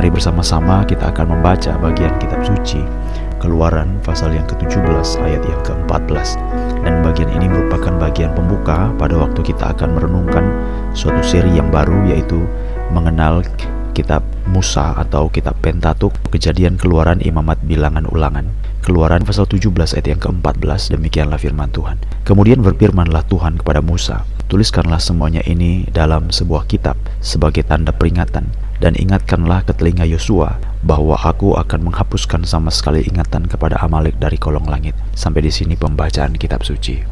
Mari bersama-sama kita akan membaca bagian kitab suci Keluaran pasal yang ke-17 ayat yang ke-14 Dan bagian ini merupakan bagian pembuka pada waktu kita akan merenungkan suatu seri yang baru yaitu mengenal kitab Musa atau kitab Pentatuk Kejadian Keluaran Imamat Bilangan Ulangan. Keluaran pasal 17 ayat yang ke-14 demikianlah firman Tuhan. Kemudian berfirmanlah Tuhan kepada Musa Tuliskanlah semuanya ini dalam sebuah kitab sebagai tanda peringatan dan ingatkanlah ke telinga Yosua bahwa aku akan menghapuskan sama sekali ingatan kepada Amalek dari kolong langit. Sampai di sini pembacaan kitab suci.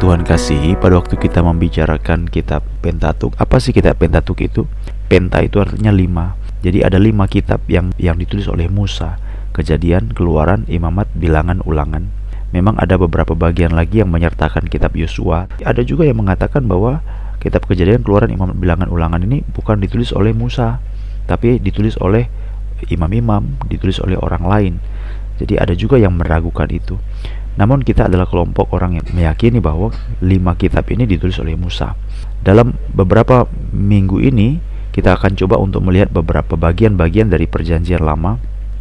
Tuhan kasihi, pada waktu kita membicarakan kitab Pentatuk, apa sih kitab Pentatuk itu? Penta itu artinya lima. Jadi ada lima kitab yang yang ditulis oleh Musa, Kejadian, Keluaran, Imamat, Bilangan, Ulangan. Memang ada beberapa bagian lagi yang menyertakan kitab Yosua. Ada juga yang mengatakan bahwa kitab Kejadian, Keluaran, Imamat, Bilangan, Ulangan ini bukan ditulis oleh Musa, tapi ditulis oleh imam-imam, ditulis oleh orang lain. Jadi ada juga yang meragukan itu. Namun kita adalah kelompok orang yang meyakini bahwa lima kitab ini ditulis oleh Musa. Dalam beberapa minggu ini kita akan coba untuk melihat beberapa bagian-bagian dari perjanjian lama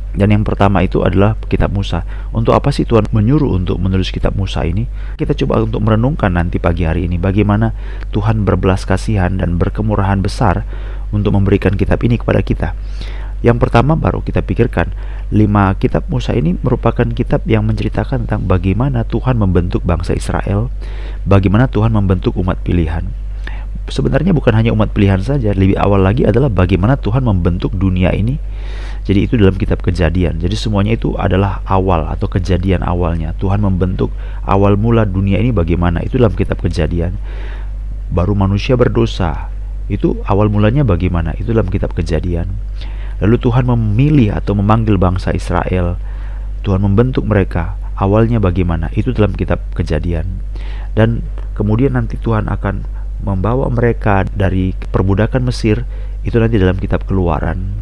dan yang pertama itu adalah kitab Musa. Untuk apa sih Tuhan menyuruh untuk menulis kitab Musa ini? Kita coba untuk merenungkan nanti pagi hari ini bagaimana Tuhan berbelas kasihan dan berkemurahan besar untuk memberikan kitab ini kepada kita. Yang pertama baru kita pikirkan, lima kitab Musa ini merupakan kitab yang menceritakan tentang bagaimana Tuhan membentuk bangsa Israel, bagaimana Tuhan membentuk umat pilihan. Sebenarnya bukan hanya umat pilihan saja, lebih awal lagi adalah bagaimana Tuhan membentuk dunia ini. Jadi itu dalam kitab kejadian. Jadi semuanya itu adalah awal atau kejadian awalnya. Tuhan membentuk awal mula dunia ini bagaimana. Itu dalam kitab kejadian. Baru manusia berdosa. Itu awal mulanya bagaimana. Itu dalam kitab kejadian Lalu Tuhan memilih atau memanggil bangsa Israel. Tuhan membentuk mereka. Awalnya bagaimana? Itu dalam kitab Kejadian. Dan kemudian nanti Tuhan akan membawa mereka dari perbudakan Mesir itu nanti dalam kitab Keluaran.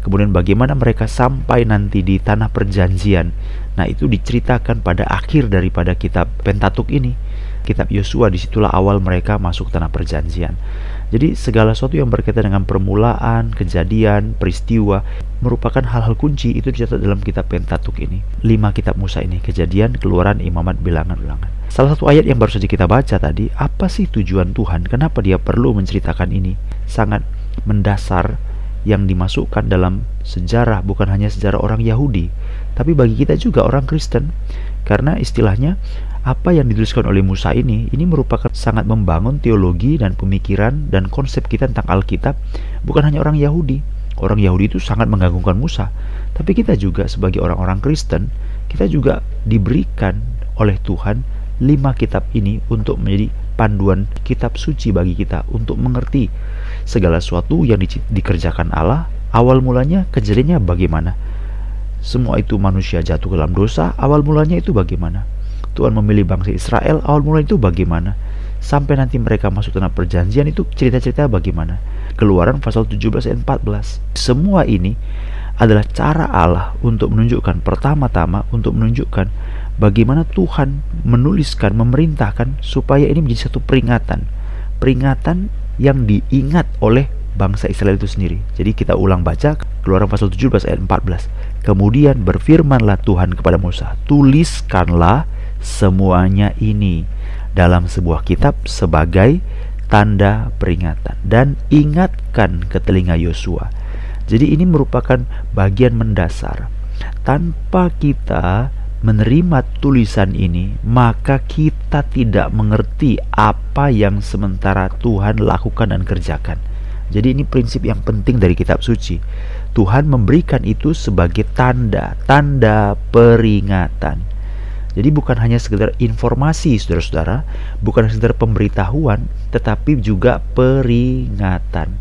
Kemudian bagaimana mereka sampai nanti di tanah perjanjian. Nah, itu diceritakan pada akhir daripada kitab Pentatuk ini. Kitab Yosua di situlah awal mereka masuk tanah perjanjian. Jadi segala sesuatu yang berkaitan dengan permulaan, kejadian, peristiwa merupakan hal-hal kunci itu dicatat dalam kitab Pentatuk ini. Lima kitab Musa ini, kejadian, keluaran, imamat, bilangan, ulangan. Salah satu ayat yang baru saja kita baca tadi, apa sih tujuan Tuhan? Kenapa dia perlu menceritakan ini? Sangat mendasar yang dimasukkan dalam sejarah bukan hanya sejarah orang Yahudi, tapi bagi kita juga orang Kristen. Karena istilahnya apa yang dituliskan oleh Musa ini ini merupakan sangat membangun teologi dan pemikiran dan konsep kita tentang Alkitab bukan hanya orang Yahudi. Orang Yahudi itu sangat menggagungkan Musa. Tapi kita juga sebagai orang-orang Kristen kita juga diberikan oleh Tuhan lima kitab ini untuk menjadi panduan kitab suci bagi kita untuk mengerti segala sesuatu yang di dikerjakan Allah awal mulanya kejadiannya bagaimana. Semua itu manusia jatuh ke dalam dosa awal mulanya itu bagaimana Tuhan memilih bangsa Israel awal mula itu bagaimana? Sampai nanti mereka masuk tanah perjanjian itu cerita-cerita bagaimana? Keluaran pasal 17 ayat 14. Semua ini adalah cara Allah untuk menunjukkan pertama-tama untuk menunjukkan bagaimana Tuhan menuliskan, memerintahkan supaya ini menjadi satu peringatan. Peringatan yang diingat oleh bangsa Israel itu sendiri. Jadi kita ulang baca Keluaran pasal 17 ayat 14. Kemudian berfirmanlah Tuhan kepada Musa, "Tuliskanlah semuanya ini dalam sebuah kitab sebagai tanda peringatan dan ingatkan ke telinga Yosua. Jadi ini merupakan bagian mendasar. Tanpa kita menerima tulisan ini, maka kita tidak mengerti apa yang sementara Tuhan lakukan dan kerjakan. Jadi ini prinsip yang penting dari kitab suci. Tuhan memberikan itu sebagai tanda, tanda peringatan. Jadi bukan hanya sekedar informasi saudara-saudara, bukan sekedar pemberitahuan, tetapi juga peringatan.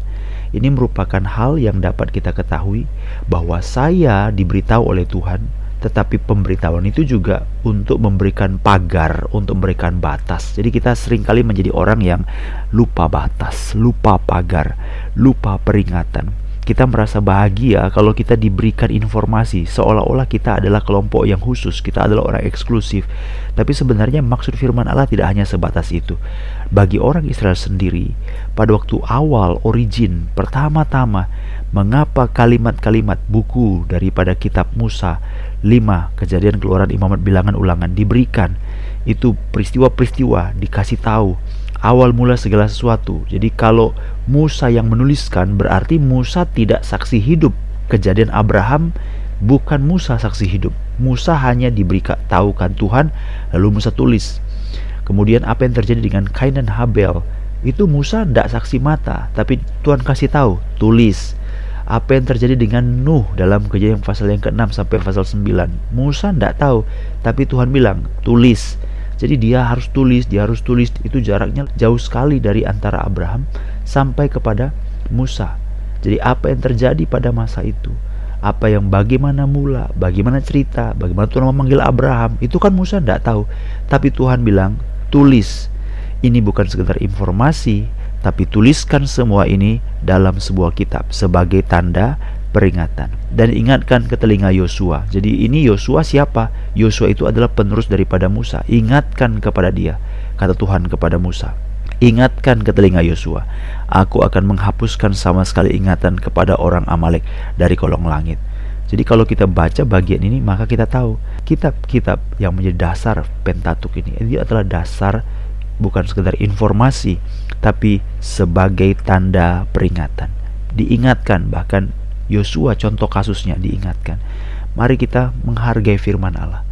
Ini merupakan hal yang dapat kita ketahui bahwa saya diberitahu oleh Tuhan, tetapi pemberitahuan itu juga untuk memberikan pagar, untuk memberikan batas. Jadi kita sering kali menjadi orang yang lupa batas, lupa pagar, lupa peringatan. Kita merasa bahagia kalau kita diberikan informasi seolah-olah kita adalah kelompok yang khusus, kita adalah orang eksklusif. Tapi sebenarnya maksud firman Allah tidak hanya sebatas itu. Bagi orang Israel sendiri, pada waktu awal origin pertama-tama mengapa kalimat-kalimat buku daripada kitab Musa 5 kejadian keluaran imamat bilangan ulangan diberikan itu peristiwa-peristiwa dikasih tahu awal mula segala sesuatu. Jadi kalau Musa yang menuliskan berarti Musa tidak saksi hidup. Kejadian Abraham bukan Musa saksi hidup. Musa hanya diberi tahukan Tuhan lalu Musa tulis. Kemudian apa yang terjadi dengan Kain dan Habel? Itu Musa tidak saksi mata, tapi Tuhan kasih tahu, tulis. Apa yang terjadi dengan Nuh dalam kejadian pasal yang ke-6 sampai pasal 9? Musa tidak tahu, tapi Tuhan bilang, tulis. Jadi dia harus tulis, dia harus tulis. Itu jaraknya jauh sekali dari antara Abraham sampai kepada Musa. Jadi apa yang terjadi pada masa itu? Apa yang bagaimana mula, bagaimana cerita, bagaimana Tuhan memanggil Abraham, itu kan Musa tidak tahu. Tapi Tuhan bilang, tulis. Ini bukan sekedar informasi, tapi tuliskan semua ini dalam sebuah kitab sebagai tanda peringatan dan ingatkan ke telinga Yosua. Jadi ini Yosua siapa? Yosua itu adalah penerus daripada Musa. Ingatkan kepada dia, kata Tuhan kepada Musa. Ingatkan ke telinga Yosua, aku akan menghapuskan sama sekali ingatan kepada orang Amalek dari kolong langit. Jadi kalau kita baca bagian ini maka kita tahu kitab-kitab yang menjadi dasar Pentatuk ini ini adalah dasar bukan sekedar informasi tapi sebagai tanda peringatan. Diingatkan bahkan Yosua contoh kasusnya diingatkan. Mari kita menghargai firman Allah.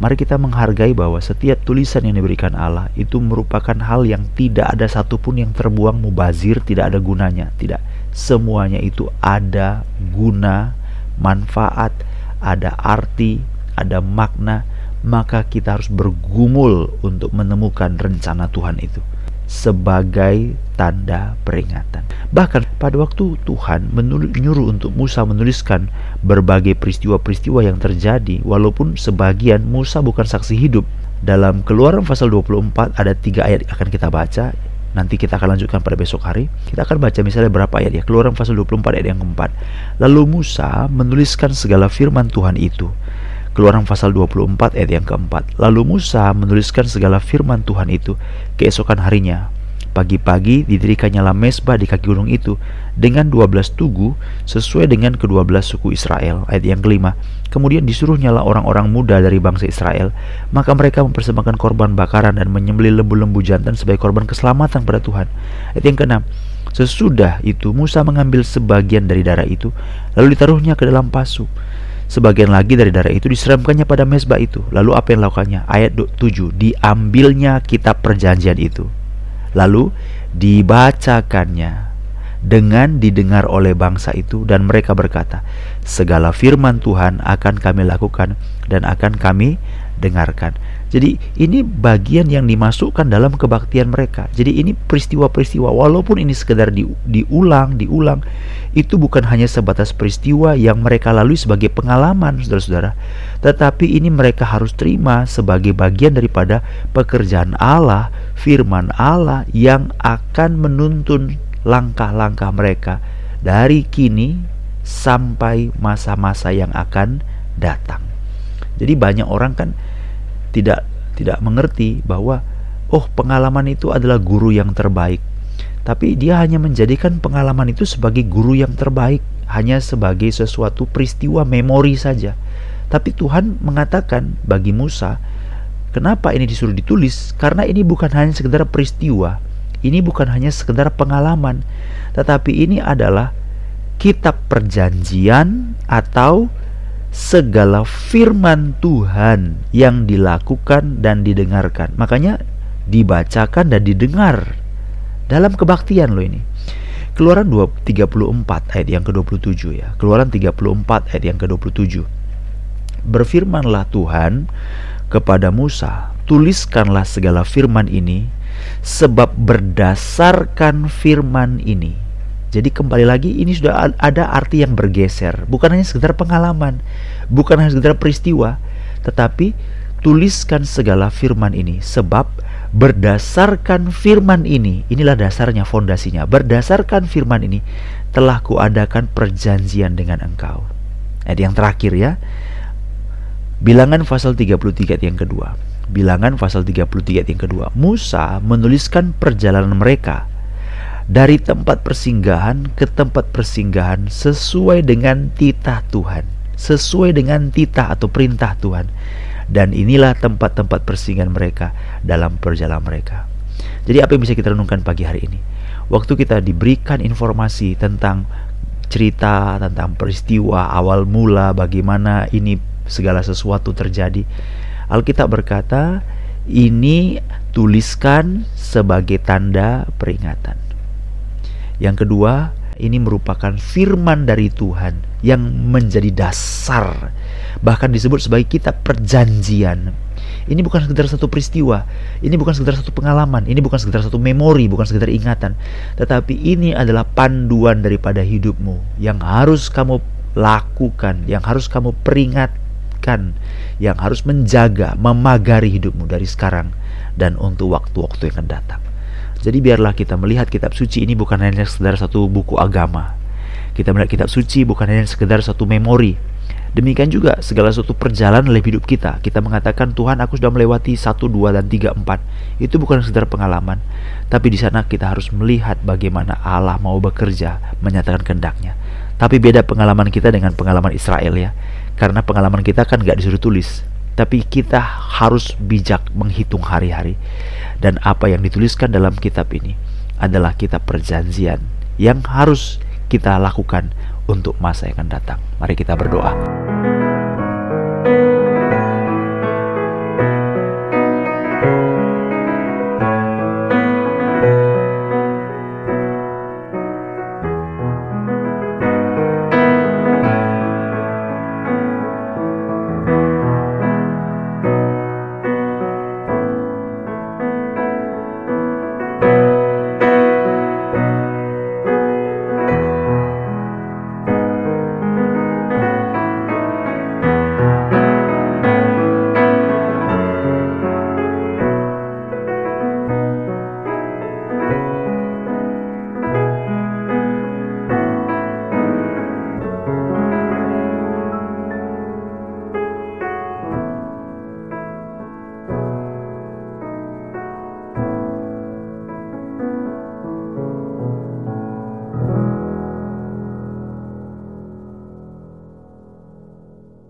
Mari kita menghargai bahwa setiap tulisan yang diberikan Allah itu merupakan hal yang tidak ada satupun yang terbuang mubazir, tidak ada gunanya, tidak. Semuanya itu ada guna, manfaat, ada arti, ada makna, maka kita harus bergumul untuk menemukan rencana Tuhan itu sebagai tanda peringatan. Bahkan pada waktu Tuhan menyuruh untuk Musa menuliskan berbagai peristiwa-peristiwa yang terjadi, walaupun sebagian Musa bukan saksi hidup. Dalam keluaran pasal 24 ada tiga ayat yang akan kita baca. Nanti kita akan lanjutkan pada besok hari. Kita akan baca misalnya berapa ayat ya. Keluaran pasal 24 ayat yang keempat. Lalu Musa menuliskan segala firman Tuhan itu Keluaran pasal 24 ayat yang keempat. Lalu Musa menuliskan segala firman Tuhan itu keesokan harinya. Pagi-pagi didirikannya mesbah di kaki gunung itu dengan 12 tugu sesuai dengan kedua belas suku Israel. Ayat yang kelima. Kemudian disuruhnya lah orang-orang muda dari bangsa Israel. Maka mereka mempersembahkan korban bakaran dan menyembelih lembu-lembu jantan sebagai korban keselamatan pada Tuhan. Ayat yang keenam. Sesudah itu Musa mengambil sebagian dari darah itu lalu ditaruhnya ke dalam pasu Sebagian lagi dari darah itu diseramkannya pada mesbah itu. Lalu apa yang lakukannya? Ayat 7. Diambilnya kitab perjanjian itu. Lalu dibacakannya dengan didengar oleh bangsa itu dan mereka berkata, segala firman Tuhan akan kami lakukan dan akan kami dengarkan. Jadi ini bagian yang dimasukkan dalam kebaktian mereka. Jadi ini peristiwa-peristiwa walaupun ini sekedar di, diulang, diulang, itu bukan hanya sebatas peristiwa yang mereka lalui sebagai pengalaman, saudara-saudara, tetapi ini mereka harus terima sebagai bagian daripada pekerjaan Allah, firman Allah yang akan menuntun langkah-langkah mereka dari kini sampai masa-masa yang akan datang. Jadi banyak orang kan tidak tidak mengerti bahwa oh pengalaman itu adalah guru yang terbaik. Tapi dia hanya menjadikan pengalaman itu sebagai guru yang terbaik, hanya sebagai sesuatu peristiwa memori saja. Tapi Tuhan mengatakan bagi Musa, kenapa ini disuruh ditulis? Karena ini bukan hanya sekedar peristiwa, ini bukan hanya sekedar pengalaman, tetapi ini adalah kitab perjanjian atau segala firman Tuhan yang dilakukan dan didengarkan. Makanya dibacakan dan didengar dalam kebaktian loh ini. Keluaran 34 ayat yang ke-27 ya. Keluaran 34 ayat yang ke-27. Berfirmanlah Tuhan kepada Musa, tuliskanlah segala firman ini sebab berdasarkan firman ini Jadi kembali lagi ini sudah ada arti yang bergeser, bukan hanya sekedar pengalaman, bukan hanya sekedar peristiwa, tetapi tuliskan segala firman ini sebab berdasarkan firman ini, inilah dasarnya fondasinya. Berdasarkan firman ini telah kuadakan perjanjian dengan engkau. Ayat yang terakhir ya. Bilangan pasal 33 yang kedua. Bilangan pasal 33 yang kedua. Musa menuliskan perjalanan mereka dari tempat persinggahan ke tempat persinggahan sesuai dengan titah Tuhan, sesuai dengan titah atau perintah Tuhan. Dan inilah tempat-tempat persinggahan mereka dalam perjalanan mereka. Jadi apa yang bisa kita renungkan pagi hari ini? Waktu kita diberikan informasi tentang cerita, tentang peristiwa awal mula bagaimana ini segala sesuatu terjadi. Alkitab berkata, ini tuliskan sebagai tanda peringatan. Yang kedua, ini merupakan firman dari Tuhan yang menjadi dasar. Bahkan disebut sebagai kitab perjanjian. Ini bukan sekedar satu peristiwa, ini bukan sekedar satu pengalaman, ini bukan sekedar satu memori, bukan sekedar ingatan, tetapi ini adalah panduan daripada hidupmu yang harus kamu lakukan, yang harus kamu peringatkan, yang harus menjaga, memagari hidupmu dari sekarang dan untuk waktu-waktu yang akan datang. Jadi biarlah kita melihat kitab suci ini bukan hanya sekedar satu buku agama. Kita melihat kitab suci bukan hanya sekedar satu memori. Demikian juga segala sesuatu perjalanan dalam hidup kita. Kita mengatakan Tuhan aku sudah melewati 1, 2, dan 3, 4. Itu bukan sekedar pengalaman. Tapi di sana kita harus melihat bagaimana Allah mau bekerja menyatakan kehendaknya. Tapi beda pengalaman kita dengan pengalaman Israel ya. Karena pengalaman kita kan gak disuruh tulis tapi kita harus bijak menghitung hari-hari. Dan apa yang dituliskan dalam kitab ini adalah kitab perjanjian yang harus kita lakukan untuk masa yang akan datang. Mari kita berdoa.